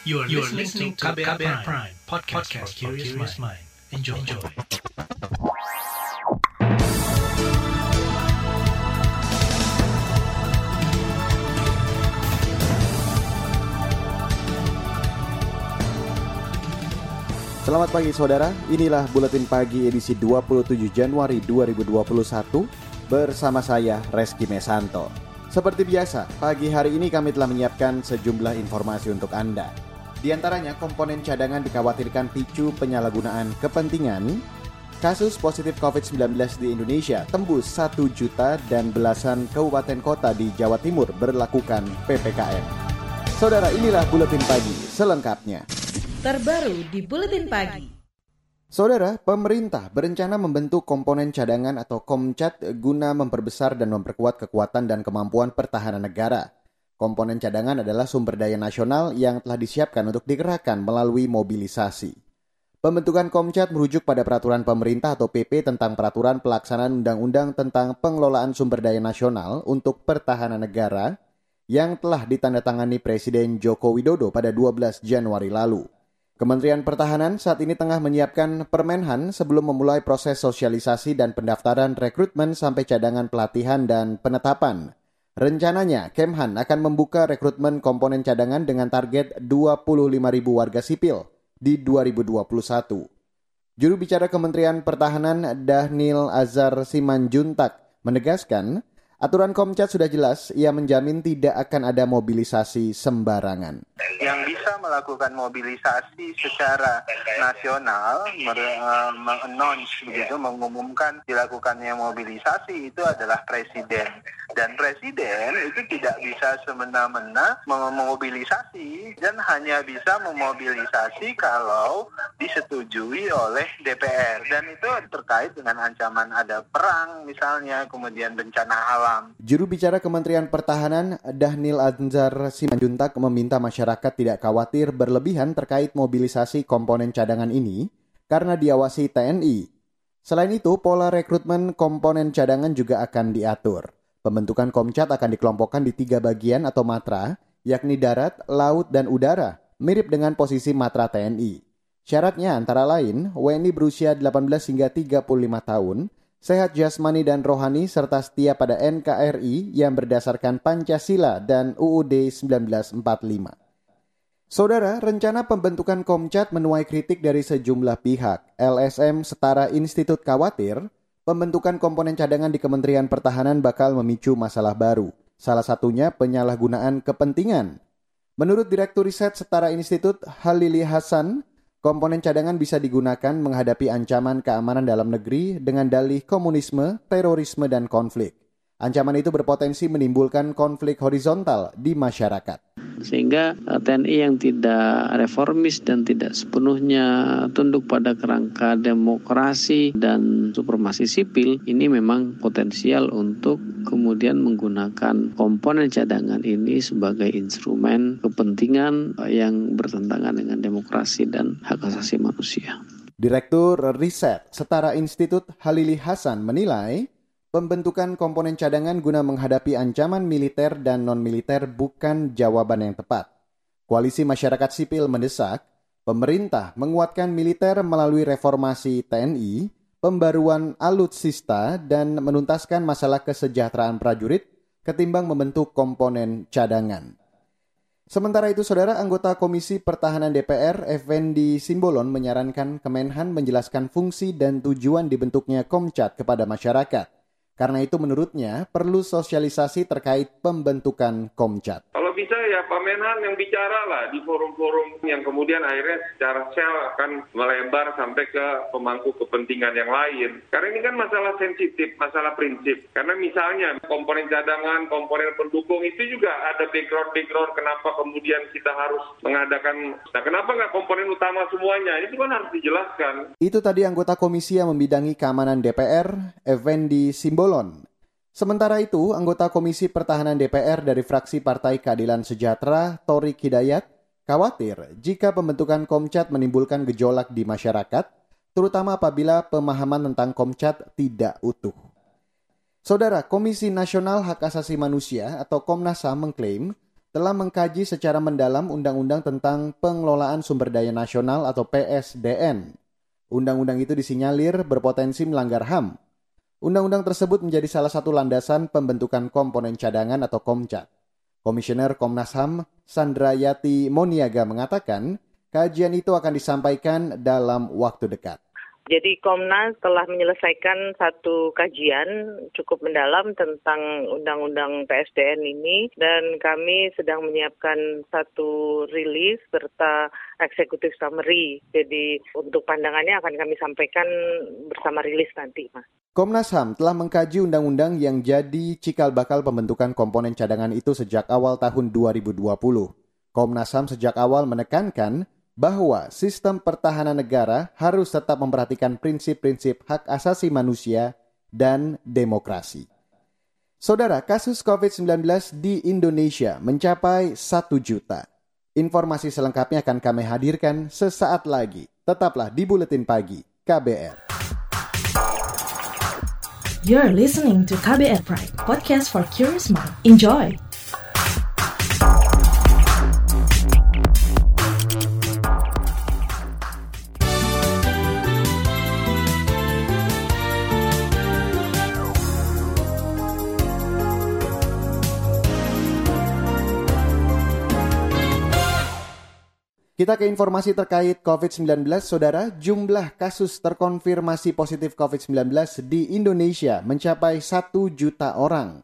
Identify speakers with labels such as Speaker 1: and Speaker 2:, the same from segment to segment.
Speaker 1: You are, you are listening to KBR, Prime, Prime podcast, podcast for curious mind. Enjoy. Enjoy.
Speaker 2: Selamat pagi saudara, inilah Buletin Pagi edisi 27 Januari 2021 bersama saya Reski Mesanto. Seperti biasa, pagi hari ini kami telah menyiapkan sejumlah informasi untuk Anda. Di antaranya komponen cadangan dikhawatirkan picu penyalahgunaan kepentingan, kasus positif COVID-19 di Indonesia tembus 1 juta dan belasan kabupaten kota di Jawa Timur berlakukan PPKM. Saudara, inilah Buletin Pagi selengkapnya
Speaker 3: terbaru di Buletin Pagi.
Speaker 2: Saudara, pemerintah berencana membentuk komponen cadangan atau Komcat guna memperbesar dan memperkuat kekuatan dan kemampuan pertahanan negara. Komponen cadangan adalah sumber daya nasional yang telah disiapkan untuk dikerahkan melalui mobilisasi. Pembentukan Komcat merujuk pada peraturan pemerintah atau PP tentang peraturan pelaksanaan undang-undang tentang pengelolaan sumber daya nasional untuk pertahanan negara yang telah ditandatangani Presiden Joko Widodo pada 12 Januari lalu. Kementerian Pertahanan saat ini tengah menyiapkan Permenhan sebelum memulai proses sosialisasi dan pendaftaran rekrutmen sampai cadangan pelatihan dan penetapan. Rencananya, Kemhan akan membuka rekrutmen komponen cadangan dengan target 25.000 warga sipil di 2021. Juru bicara Kementerian Pertahanan Dahnil Azhar Simanjuntak menegaskan Aturan Komcat sudah jelas, ia menjamin tidak akan ada mobilisasi sembarangan.
Speaker 4: Yang bisa melakukan mobilisasi secara nasional, eh, mengannounce begitu, mengumumkan dilakukannya mobilisasi itu adalah presiden. Dan presiden itu tidak bisa semena-mena memobilisasi dan hanya bisa memobilisasi kalau disetujui oleh DPR. Dan itu terkait dengan ancaman ada perang misalnya, kemudian bencana alam.
Speaker 2: Juru bicara Kementerian Pertahanan Dahnil Anzar Simanjuntak meminta masyarakat tidak khawatir berlebihan terkait mobilisasi komponen cadangan ini karena diawasi TNI. Selain itu, pola rekrutmen komponen cadangan juga akan diatur. Pembentukan Komcat akan dikelompokkan di tiga bagian atau matra, yakni darat, laut, dan udara, mirip dengan posisi matra TNI. Syaratnya antara lain, WNI berusia 18 hingga 35 tahun, sehat jasmani dan rohani, serta setia pada NKRI yang berdasarkan Pancasila dan UUD 1945. Saudara, rencana pembentukan Komcat menuai kritik dari sejumlah pihak. LSM Setara Institut khawatir pembentukan komponen cadangan di Kementerian Pertahanan bakal memicu masalah baru. Salah satunya penyalahgunaan kepentingan. Menurut Direktur Riset Setara Institut Halili Hasan, komponen cadangan bisa digunakan menghadapi ancaman keamanan dalam negeri dengan dalih komunisme, terorisme, dan konflik. Ancaman itu berpotensi menimbulkan konflik horizontal di masyarakat.
Speaker 5: Sehingga eh, TNI yang tidak reformis dan tidak sepenuhnya tunduk pada kerangka demokrasi dan supremasi sipil ini memang potensial untuk kemudian menggunakan komponen cadangan ini sebagai instrumen kepentingan yang bertentangan dengan demokrasi dan hak asasi manusia.
Speaker 2: Direktur Riset Setara Institut Halili Hasan menilai Pembentukan komponen cadangan guna menghadapi ancaman militer dan non-militer bukan jawaban yang tepat. Koalisi masyarakat sipil mendesak pemerintah menguatkan militer melalui reformasi TNI, pembaruan alutsista, dan menuntaskan masalah kesejahteraan prajurit ketimbang membentuk komponen cadangan. Sementara itu, saudara anggota Komisi Pertahanan DPR, Effendi Simbolon, menyarankan Kemenhan menjelaskan fungsi dan tujuan dibentuknya Komcat kepada masyarakat. Karena itu menurutnya perlu sosialisasi terkait pembentukan Komcat.
Speaker 6: Kalau bisa ya Pak Menhan yang bicara lah di forum-forum yang kemudian akhirnya secara sel akan melebar sampai ke pemangku kepentingan yang lain. Karena ini kan masalah sensitif, masalah prinsip. Karena misalnya komponen cadangan, komponen pendukung itu juga ada background-background kenapa kemudian kita harus mengadakan. Nah kenapa nggak komponen utama semuanya? Itu kan harus dijelaskan.
Speaker 2: Itu tadi anggota komisi yang membidangi keamanan DPR, Effendi Simbol Sementara itu, anggota Komisi Pertahanan DPR dari fraksi Partai Keadilan Sejahtera, Tori Hidayat, khawatir jika pembentukan Komcat menimbulkan gejolak di masyarakat, terutama apabila pemahaman tentang Komcat tidak utuh. Saudara, Komisi Nasional Hak Asasi Manusia atau Komnas HAM mengklaim telah mengkaji secara mendalam Undang-Undang tentang Pengelolaan Sumber Daya Nasional atau PSDN. Undang-undang itu disinyalir berpotensi melanggar HAM. Undang-undang tersebut menjadi salah satu landasan pembentukan komponen cadangan atau KOMCAT. Komisioner Komnas HAM Sandra Yati Moniaga mengatakan, kajian itu akan disampaikan dalam waktu dekat.
Speaker 7: Jadi Komnas telah menyelesaikan satu kajian cukup mendalam tentang Undang-Undang PSDN ini dan kami sedang menyiapkan satu rilis serta eksekutif summary. Jadi untuk pandangannya akan kami sampaikan bersama rilis nanti, Mas.
Speaker 2: Komnas HAM telah mengkaji undang-undang yang jadi cikal bakal pembentukan komponen cadangan itu sejak awal tahun 2020. Komnas HAM sejak awal menekankan bahwa sistem pertahanan negara harus tetap memperhatikan prinsip-prinsip hak asasi manusia dan demokrasi. Saudara, kasus COVID-19 di Indonesia mencapai 1 juta. Informasi selengkapnya akan kami hadirkan sesaat lagi. Tetaplah di Buletin Pagi KBR.
Speaker 3: You're listening to KBR Pride, podcast for curious mind. Enjoy!
Speaker 2: Kita ke informasi terkait COVID-19, Saudara. Jumlah kasus terkonfirmasi positif COVID-19 di Indonesia mencapai 1 juta orang.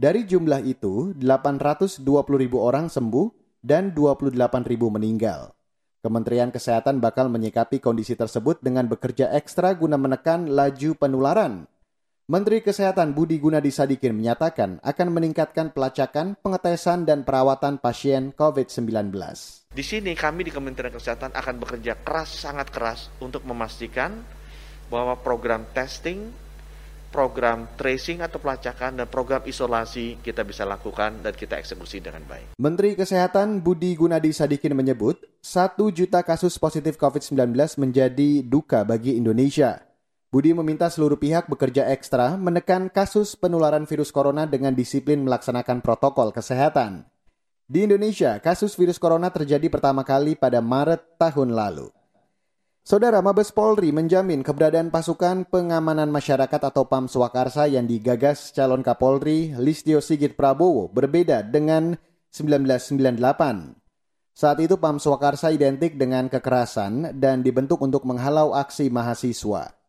Speaker 2: Dari jumlah itu, 820 ribu orang sembuh dan 28 ribu meninggal. Kementerian Kesehatan bakal menyikapi kondisi tersebut dengan bekerja ekstra guna menekan laju penularan. Menteri Kesehatan Budi Gunadi Sadikin menyatakan akan meningkatkan pelacakan, pengetesan, dan perawatan pasien COVID-19.
Speaker 8: Di sini kami di Kementerian Kesehatan akan bekerja keras, sangat keras untuk memastikan bahwa program testing, program tracing atau pelacakan, dan program isolasi kita bisa lakukan dan kita eksekusi dengan baik.
Speaker 2: Menteri Kesehatan Budi Gunadi Sadikin menyebut, satu juta kasus positif COVID-19 menjadi duka bagi Indonesia. Budi meminta seluruh pihak bekerja ekstra menekan kasus penularan virus corona dengan disiplin melaksanakan protokol kesehatan. Di Indonesia, kasus virus corona terjadi pertama kali pada Maret tahun lalu. Saudara Mabes Polri menjamin keberadaan pasukan pengamanan masyarakat atau PAM Swakarsa yang digagas calon Kapolri Listio Sigit Prabowo berbeda dengan 1998. Saat itu PAM Swakarsa identik dengan kekerasan dan dibentuk untuk menghalau aksi mahasiswa.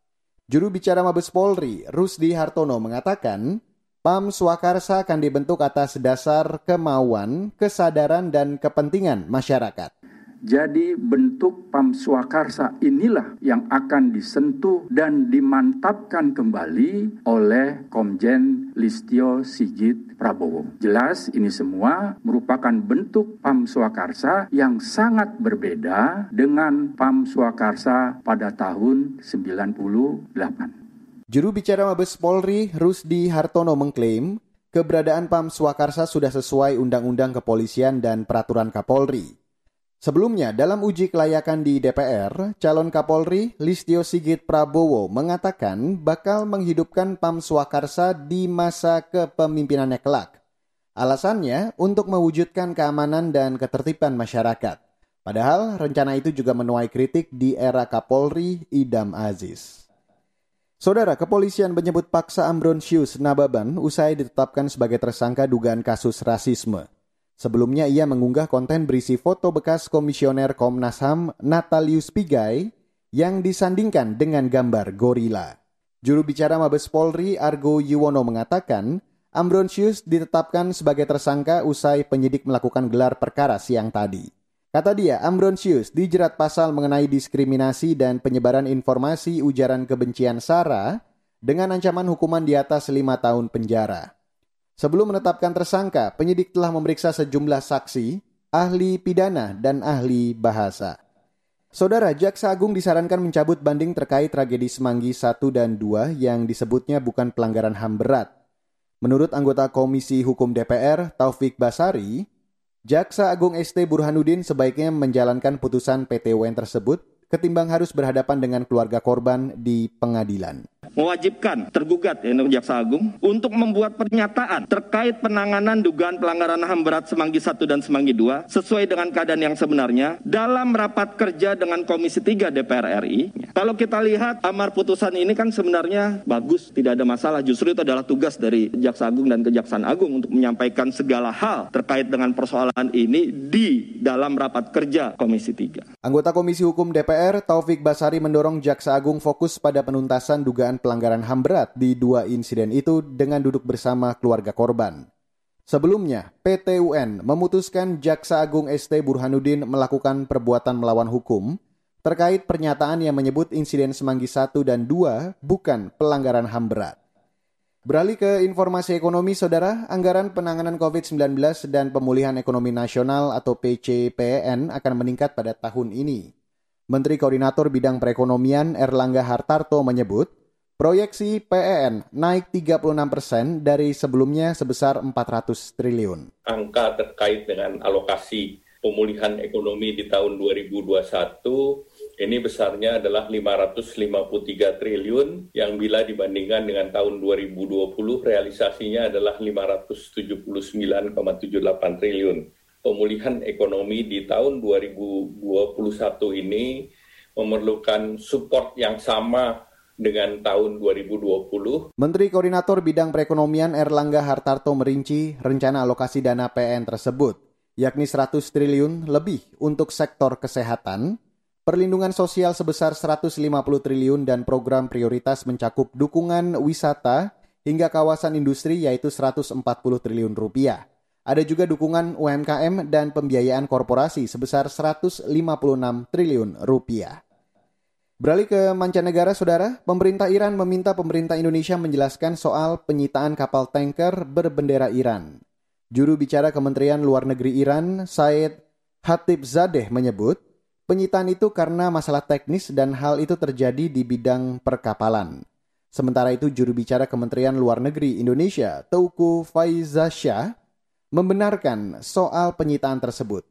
Speaker 2: Juru bicara Mabes Polri, Rusdi Hartono mengatakan, PAM Swakarsa akan dibentuk atas dasar kemauan, kesadaran, dan kepentingan masyarakat.
Speaker 9: Jadi bentuk PAM Swakarsa inilah yang akan disentuh dan dimantapkan kembali oleh Komjen Listio Sigit Prabowo. Jelas ini semua merupakan bentuk PAM Swakarsa yang sangat berbeda dengan PAM Swakarsa pada tahun 98.
Speaker 2: Juru bicara Mabes Polri, Rusdi Hartono mengklaim keberadaan PAM Swakarsa sudah sesuai Undang-Undang Kepolisian dan Peraturan Kapolri. Sebelumnya, dalam uji kelayakan di DPR, calon Kapolri Listio Sigit Prabowo mengatakan bakal menghidupkan PAM Swakarsa di masa kepemimpinannya kelak. Alasannya untuk mewujudkan keamanan dan ketertiban masyarakat. Padahal rencana itu juga menuai kritik di era Kapolri Idam Aziz. Saudara kepolisian menyebut paksa Ambrosius Nababan usai ditetapkan sebagai tersangka dugaan kasus rasisme. Sebelumnya ia mengunggah konten berisi foto bekas komisioner Komnas HAM Natalius Pigai yang disandingkan dengan gambar gorila. Juru bicara Mabes Polri Argo Yuwono mengatakan, Ambrosius ditetapkan sebagai tersangka usai penyidik melakukan gelar perkara siang tadi. Kata dia, Ambrosius dijerat pasal mengenai diskriminasi dan penyebaran informasi ujaran kebencian SARA dengan ancaman hukuman di atas lima tahun penjara. Sebelum menetapkan tersangka, penyidik telah memeriksa sejumlah saksi, ahli pidana, dan ahli bahasa. Saudara Jaksa Agung disarankan mencabut banding terkait tragedi Semanggi 1 dan 2 yang disebutnya bukan pelanggaran HAM berat. Menurut anggota Komisi Hukum DPR, Taufik Basari, Jaksa Agung ST Burhanuddin sebaiknya menjalankan putusan PT UN tersebut ketimbang harus berhadapan dengan keluarga korban di pengadilan.
Speaker 10: Mewajibkan tergugat ya Jaksa Agung untuk membuat pernyataan terkait penanganan dugaan pelanggaran HAM berat Semanggi 1 dan Semanggi 2 sesuai dengan keadaan yang sebenarnya dalam rapat kerja dengan Komisi 3 DPR RI. Kalau kita lihat amar putusan ini kan sebenarnya bagus, tidak ada masalah. Justru itu adalah tugas dari Jaksa Agung dan Kejaksaan Agung untuk menyampaikan segala hal terkait dengan persoalan ini di dalam rapat kerja Komisi 3.
Speaker 2: Anggota Komisi Hukum DPR Taufik Basari mendorong Jaksa Agung fokus pada penuntasan dugaan pelanggaran HAM berat di dua insiden itu dengan duduk bersama keluarga korban. Sebelumnya, PT UN memutuskan Jaksa Agung ST Burhanuddin melakukan perbuatan melawan hukum terkait pernyataan yang menyebut insiden Semanggi 1 dan 2 bukan pelanggaran HAM berat. Beralih ke informasi ekonomi, Saudara, anggaran penanganan COVID-19 dan pemulihan ekonomi nasional atau PCPN akan meningkat pada tahun ini. Menteri Koordinator Bidang Perekonomian Erlangga Hartarto menyebut, proyeksi PEN naik 36 persen dari sebelumnya sebesar 400 triliun.
Speaker 11: Angka terkait dengan alokasi pemulihan ekonomi di tahun 2021 ini besarnya adalah 553 triliun yang bila dibandingkan dengan tahun 2020 realisasinya adalah 579,78 triliun pemulihan ekonomi di tahun 2021 ini memerlukan support yang sama dengan tahun 2020.
Speaker 2: Menteri Koordinator Bidang Perekonomian Erlangga Hartarto merinci rencana alokasi dana PN tersebut, yakni 100 triliun lebih untuk sektor kesehatan, perlindungan sosial sebesar 150 triliun dan program prioritas mencakup dukungan wisata hingga kawasan industri yaitu 140 triliun rupiah. Ada juga dukungan UMKM dan pembiayaan korporasi sebesar 156 triliun rupiah. Beralih ke mancanegara, saudara, pemerintah Iran meminta pemerintah Indonesia menjelaskan soal penyitaan kapal tanker berbendera Iran. Juru bicara Kementerian Luar Negeri Iran, Said Hatib Zadeh menyebut, penyitaan itu karena masalah teknis dan hal itu terjadi di bidang perkapalan. Sementara itu, juru bicara Kementerian Luar Negeri Indonesia, Teuku Faizasyah, membenarkan soal penyitaan tersebut.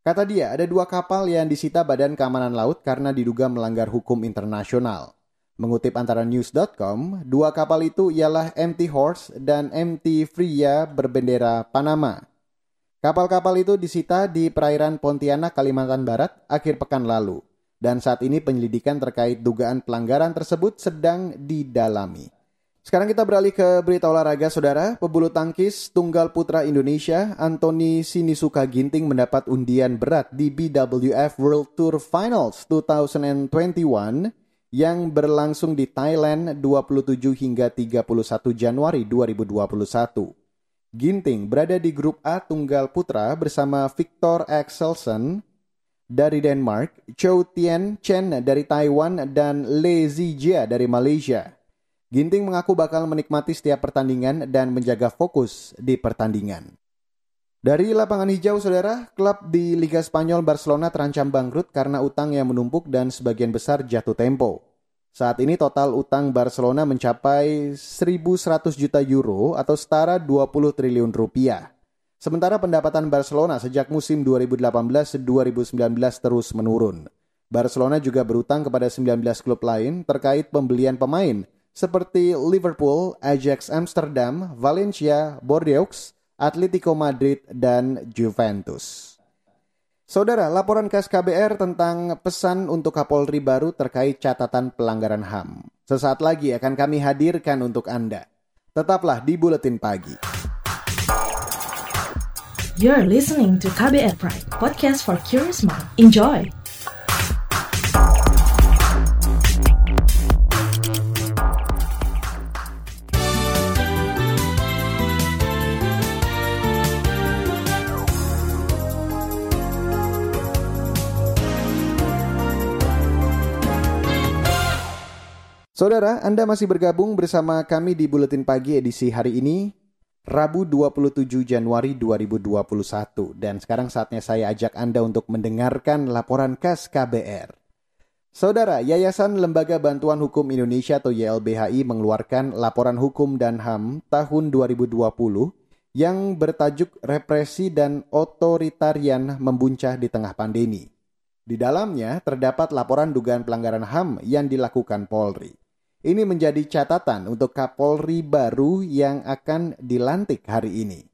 Speaker 2: Kata dia, ada dua kapal yang disita Badan Keamanan Laut karena diduga melanggar hukum internasional. Mengutip antara news.com, dua kapal itu ialah MT Horse dan MT Freya berbendera Panama. Kapal-kapal itu disita di perairan Pontianak, Kalimantan Barat akhir pekan lalu. Dan saat ini penyelidikan terkait dugaan pelanggaran tersebut sedang didalami. Sekarang kita beralih ke berita olahraga, saudara. Pebulu tangkis tunggal putra Indonesia, Anthony Sinisuka Ginting mendapat undian berat di BWF World Tour Finals 2021 yang berlangsung di Thailand 27 hingga 31 Januari 2021. Ginting berada di grup A tunggal putra bersama Victor Axelsen dari Denmark, Chow Tien Chen dari Taiwan, dan Le Zijia dari Malaysia. Ginting mengaku bakal menikmati setiap pertandingan dan menjaga fokus di pertandingan. Dari lapangan hijau, saudara, klub di Liga Spanyol Barcelona terancam bangkrut karena utang yang menumpuk dan sebagian besar jatuh tempo. Saat ini total utang Barcelona mencapai 1.100 juta euro atau setara 20 triliun rupiah. Sementara pendapatan Barcelona sejak musim 2018-2019 terus menurun. Barcelona juga berutang kepada 19 klub lain terkait pembelian pemain seperti Liverpool, Ajax Amsterdam, Valencia, Bordeaux, Atletico Madrid, dan Juventus. Saudara, laporan khas KBR tentang pesan untuk Kapolri baru terkait catatan pelanggaran HAM. Sesaat lagi akan kami hadirkan untuk Anda. Tetaplah di Buletin Pagi.
Speaker 3: You're listening to KBR Pride, podcast for curious mind. Enjoy!
Speaker 2: Saudara, Anda masih bergabung bersama kami di Buletin Pagi edisi hari ini, Rabu 27 Januari 2021. Dan sekarang saatnya saya ajak Anda untuk mendengarkan laporan khas KBR. Saudara, Yayasan Lembaga Bantuan Hukum Indonesia atau YLBHI mengeluarkan laporan hukum dan HAM tahun 2020 yang bertajuk Represi dan Otoritarian Membuncah di Tengah Pandemi. Di dalamnya terdapat laporan dugaan pelanggaran HAM yang dilakukan Polri. Ini menjadi catatan untuk Kapolri baru yang akan dilantik hari ini.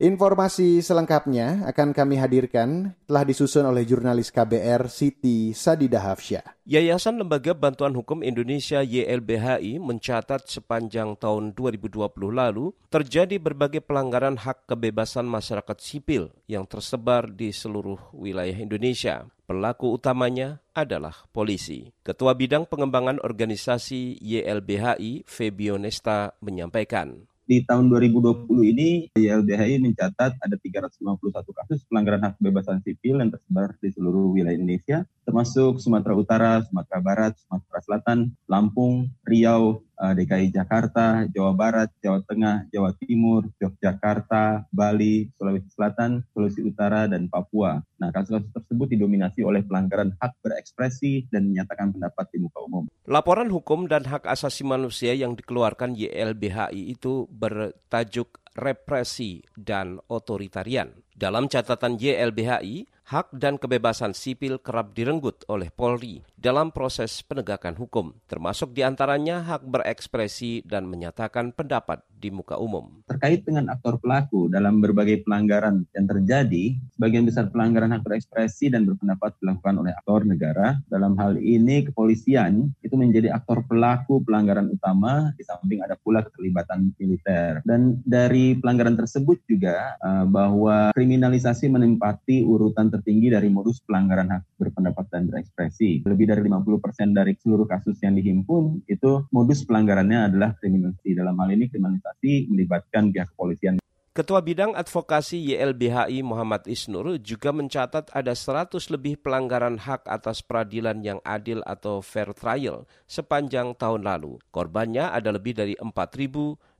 Speaker 2: Informasi selengkapnya akan kami hadirkan telah disusun oleh jurnalis KBR Siti Sadida Hafsyah.
Speaker 12: Yayasan Lembaga Bantuan Hukum Indonesia YLBHI mencatat sepanjang tahun 2020 lalu terjadi berbagai pelanggaran hak kebebasan masyarakat sipil yang tersebar di seluruh wilayah Indonesia. Pelaku utamanya adalah polisi. Ketua Bidang Pengembangan Organisasi YLBHI, Febio Nesta, menyampaikan
Speaker 13: di tahun 2020 ini YLBHI mencatat ada 351 kasus pelanggaran hak kebebasan sipil yang tersebar di seluruh wilayah Indonesia, termasuk Sumatera Utara, Sumatera Barat, Sumatera Selatan, Lampung, Riau, eh, DKI Jakarta, Jawa Barat, Jawa Tengah, Jawa Timur, Yogyakarta, Bali, Sulawesi Selatan, Sulawesi Utara, dan Papua. Nah, kasus-kasus tersebut didominasi oleh pelanggaran hak berekspresi dan menyatakan pendapat di muka umum.
Speaker 12: Laporan hukum dan hak asasi manusia yang dikeluarkan YLBHI itu bertajuk represi dan otoritarian. Dalam catatan YLBHI, hak dan kebebasan sipil kerap direnggut oleh Polri dalam proses penegakan hukum, termasuk di antaranya hak berekspresi dan menyatakan pendapat di muka umum.
Speaker 13: Terkait dengan aktor pelaku dalam berbagai pelanggaran yang terjadi, sebagian besar pelanggaran hak berekspresi dan berpendapat dilakukan oleh aktor negara. Dalam hal ini, kepolisian itu menjadi aktor pelaku pelanggaran utama, di samping ada pula keterlibatan militer. Dan dari pelanggaran tersebut juga uh, bahwa kriminalisasi menempati urutan tertinggi dari modus pelanggaran hak berpendapat dan berekspresi. Lebih dari 50% dari seluruh kasus yang dihimpun itu modus pelanggarannya adalah kriminalisasi. Dalam hal ini kriminalisasi melibatkan pihak kepolisian.
Speaker 12: Ketua Bidang Advokasi YLBHI Muhammad Isnur juga mencatat ada 100 lebih pelanggaran hak atas peradilan yang adil atau fair trial sepanjang tahun lalu. Korbannya ada lebih dari 4.000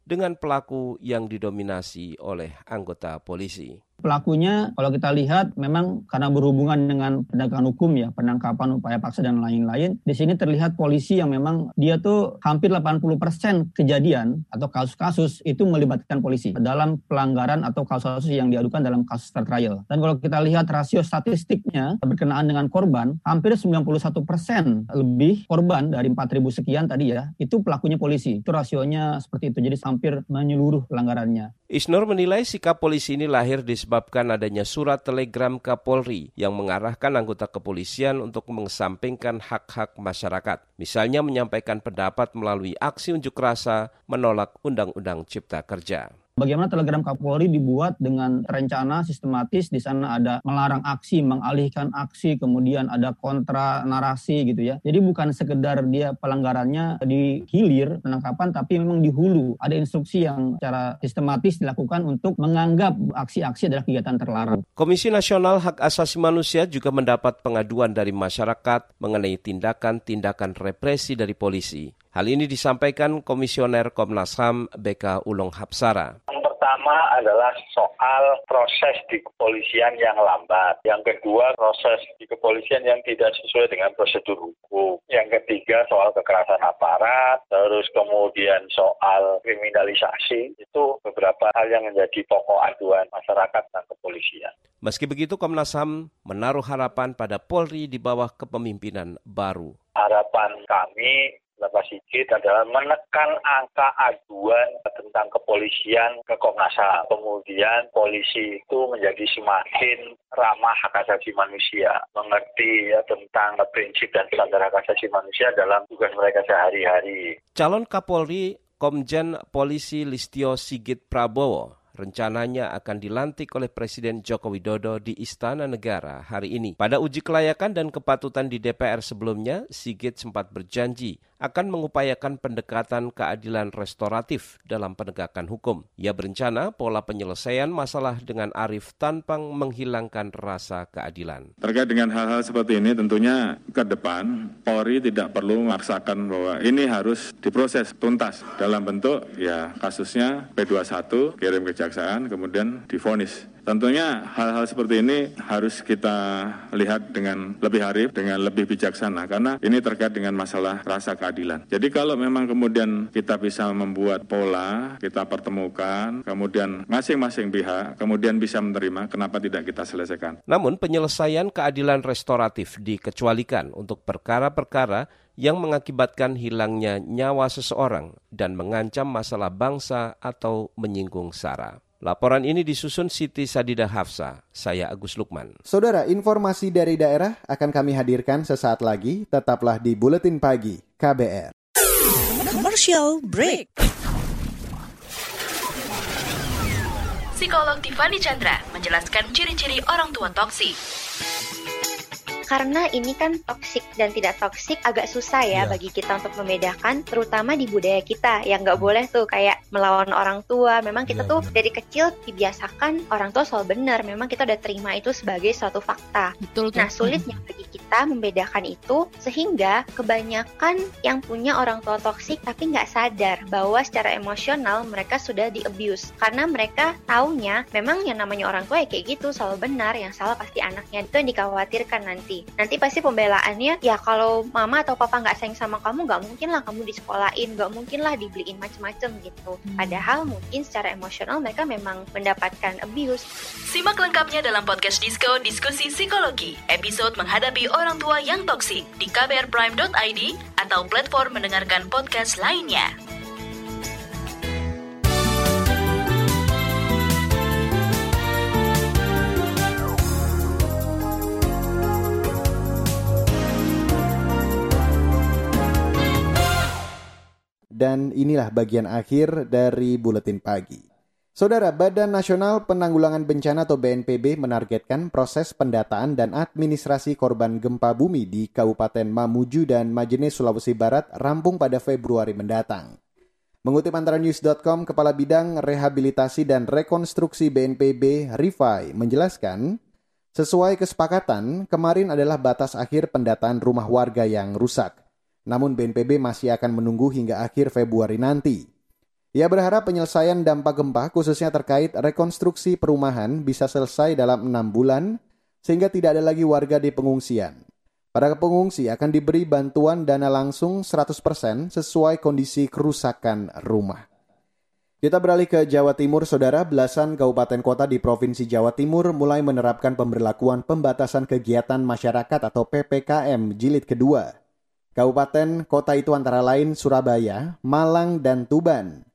Speaker 12: dengan pelaku yang didominasi oleh anggota polisi.
Speaker 14: Pelakunya kalau kita lihat memang karena berhubungan dengan penegakan hukum ya, penangkapan upaya paksa dan lain-lain, di sini terlihat polisi yang memang dia tuh hampir 80% kejadian atau kasus-kasus itu melibatkan polisi dalam pelanggaran atau kasus-kasus yang diadukan dalam kasus trial. Dan kalau kita lihat rasio statistiknya berkenaan dengan korban, hampir 91% lebih korban dari 4.000 sekian tadi ya, itu pelakunya polisi. Itu rasionya seperti itu, jadi hampir menyeluruh pelanggarannya.
Speaker 12: Isnur menilai sikap polisi ini lahir disebabkan adanya surat telegram Kapolri yang mengarahkan anggota kepolisian untuk mengesampingkan hak-hak masyarakat. Misalnya menyampaikan pendapat melalui aksi unjuk rasa menolak Undang-Undang Cipta Kerja.
Speaker 14: Bagaimana telegram Kapolri dibuat dengan rencana sistematis di sana ada melarang aksi, mengalihkan aksi, kemudian ada kontra narasi gitu ya. Jadi bukan sekedar dia pelanggarannya di hilir penangkapan tapi memang di hulu. Ada instruksi yang secara sistematis dilakukan untuk menganggap aksi-aksi adalah kegiatan terlarang.
Speaker 12: Komisi Nasional Hak Asasi Manusia juga mendapat pengaduan dari masyarakat mengenai tindakan-tindakan represi dari polisi. Hal ini disampaikan Komisioner Komnas HAM BK Ulung Hapsara.
Speaker 15: Yang pertama adalah soal proses di kepolisian yang lambat. Yang kedua, proses di kepolisian yang tidak sesuai dengan prosedur hukum. Yang ketiga, soal kekerasan aparat. Terus kemudian soal kriminalisasi. Itu beberapa hal yang menjadi pokok aduan masyarakat dan kepolisian.
Speaker 12: Meski begitu, Komnas HAM menaruh harapan pada Polri di bawah kepemimpinan baru.
Speaker 15: Harapan kami Bapak Sigit adalah menekan angka aduan tentang kepolisian ke Komnas HAM. Kemudian polisi itu menjadi semakin ramah hak asasi manusia, mengerti ya, tentang prinsip dan standar hak asasi manusia dalam tugas mereka sehari-hari.
Speaker 12: Calon Kapolri Komjen Polisi Listio Sigit Prabowo rencananya akan dilantik oleh Presiden Joko Widodo di Istana Negara hari ini. Pada uji kelayakan dan kepatutan di DPR sebelumnya, Sigit sempat berjanji akan mengupayakan pendekatan keadilan restoratif dalam penegakan hukum. Ia berencana pola penyelesaian masalah dengan arif tanpa menghilangkan rasa keadilan.
Speaker 16: Terkait dengan hal-hal seperti ini tentunya ke depan Polri tidak perlu memaksakan bahwa ini harus diproses tuntas dalam bentuk ya kasusnya P21 kirim kejaksaan kemudian difonis Tentunya hal-hal seperti ini harus kita lihat dengan lebih arif, dengan lebih bijaksana, karena ini terkait dengan masalah rasa keadilan. Jadi kalau memang kemudian kita bisa membuat pola, kita pertemukan, kemudian masing-masing pihak kemudian bisa menerima, kenapa tidak kita selesaikan?
Speaker 12: Namun penyelesaian keadilan restoratif dikecualikan untuk perkara-perkara yang mengakibatkan hilangnya nyawa seseorang dan mengancam masalah bangsa atau menyinggung SARA. Laporan ini disusun Siti Sadidah Hafsa. Saya Agus Lukman.
Speaker 2: Saudara, informasi dari daerah akan kami hadirkan sesaat lagi. Tetaplah di Buletin Pagi KBR.
Speaker 3: Commercial break.
Speaker 17: Psikolog Tiffany Chandra menjelaskan ciri-ciri orang tua toksik
Speaker 18: karena ini kan toksik dan tidak toksik agak susah ya yeah. bagi kita untuk membedakan terutama di budaya kita. Yang nggak boleh tuh kayak melawan orang tua. Memang kita yeah, tuh yeah. dari kecil dibiasakan orang tua soal benar. Memang kita udah terima itu sebagai suatu fakta. Betul, nah sulitnya bagi kita membedakan itu sehingga kebanyakan yang punya orang tua toksik tapi nggak sadar bahwa secara emosional mereka sudah di abuse karena mereka taunya memang yang namanya orang tua ya kayak gitu selalu benar yang salah pasti anaknya. Itu yang dikhawatirkan nanti. Nanti pasti pembelaannya ya kalau mama atau papa nggak sayang sama kamu nggak mungkin lah kamu di sekolahin nggak mungkin lah dibeliin macem-macem gitu. Hmm. padahal mungkin secara emosional mereka memang mendapatkan abuse.
Speaker 17: Simak lengkapnya dalam podcast Disco Diskusi Psikologi episode menghadapi orang tua yang toksik di kbrprime.id atau platform mendengarkan podcast lainnya
Speaker 2: Dan inilah bagian akhir dari buletin pagi. Saudara Badan Nasional Penanggulangan Bencana atau BNPB menargetkan proses pendataan dan administrasi korban gempa bumi di Kabupaten Mamuju dan Majene, Sulawesi Barat rampung pada Februari mendatang. Mengutip antara news.com, Kepala Bidang Rehabilitasi dan Rekonstruksi BNPB, Rifai, menjelaskan, sesuai kesepakatan, kemarin adalah batas akhir pendataan rumah warga yang rusak. Namun BNPB masih akan menunggu hingga akhir Februari nanti. Ia berharap penyelesaian dampak gempa khususnya terkait rekonstruksi perumahan bisa selesai dalam enam bulan sehingga tidak ada lagi warga di pengungsian. Para pengungsi akan diberi bantuan dana langsung 100% sesuai kondisi kerusakan rumah. Kita beralih ke Jawa Timur, saudara. Belasan kabupaten kota di Provinsi Jawa Timur mulai menerapkan pemberlakuan pembatasan kegiatan masyarakat atau PPKM jilid kedua. Kabupaten kota itu antara lain Surabaya, Malang, dan Tuban.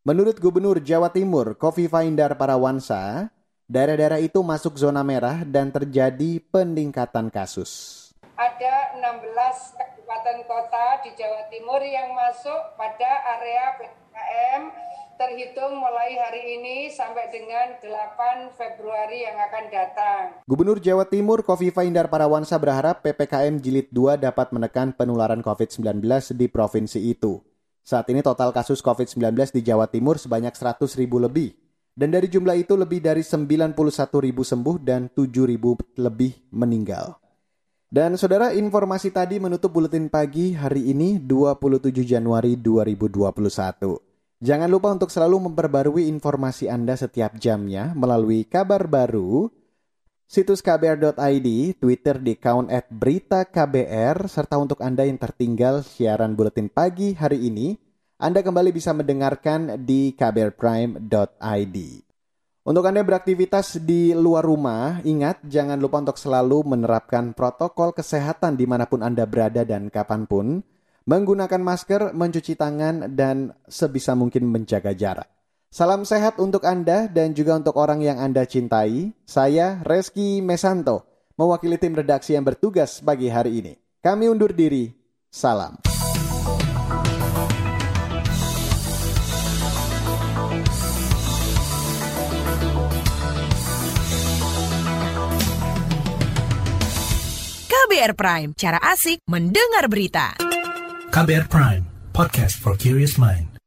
Speaker 2: Menurut Gubernur Jawa Timur, Kofifa Indar Parawansa, daerah-daerah itu masuk zona merah dan terjadi peningkatan kasus.
Speaker 19: Ada 16 kabupaten kota di Jawa Timur yang masuk pada area PPKM terhitung mulai hari ini sampai dengan 8 Februari yang akan datang.
Speaker 2: Gubernur Jawa Timur Kofifa Indar Parawansa berharap PPKM Jilid 2 dapat menekan penularan COVID-19 di provinsi itu. Saat ini total kasus COVID-19 di Jawa Timur sebanyak 100 ribu lebih. Dan dari jumlah itu lebih dari 91 ribu sembuh dan 7 ribu lebih meninggal. Dan saudara informasi tadi menutup buletin pagi hari ini 27 Januari 2021. Jangan lupa untuk selalu memperbarui informasi Anda setiap jamnya melalui kabar baru, situs kbr.id, Twitter di account at berita KBR, serta untuk Anda yang tertinggal siaran buletin pagi hari ini, Anda kembali bisa mendengarkan di kbrprime.id. Untuk Anda beraktivitas di luar rumah, ingat jangan lupa untuk selalu menerapkan protokol kesehatan di mana pun Anda berada dan kapan pun, menggunakan masker, mencuci tangan, dan sebisa mungkin menjaga jarak. Salam sehat untuk Anda dan juga untuk orang yang Anda cintai. Saya Reski Mesanto, mewakili tim redaksi yang bertugas pagi hari ini. Kami undur diri. Salam.
Speaker 3: KBR Prime, cara asik mendengar berita.
Speaker 1: KBR Prime, podcast for curious mind.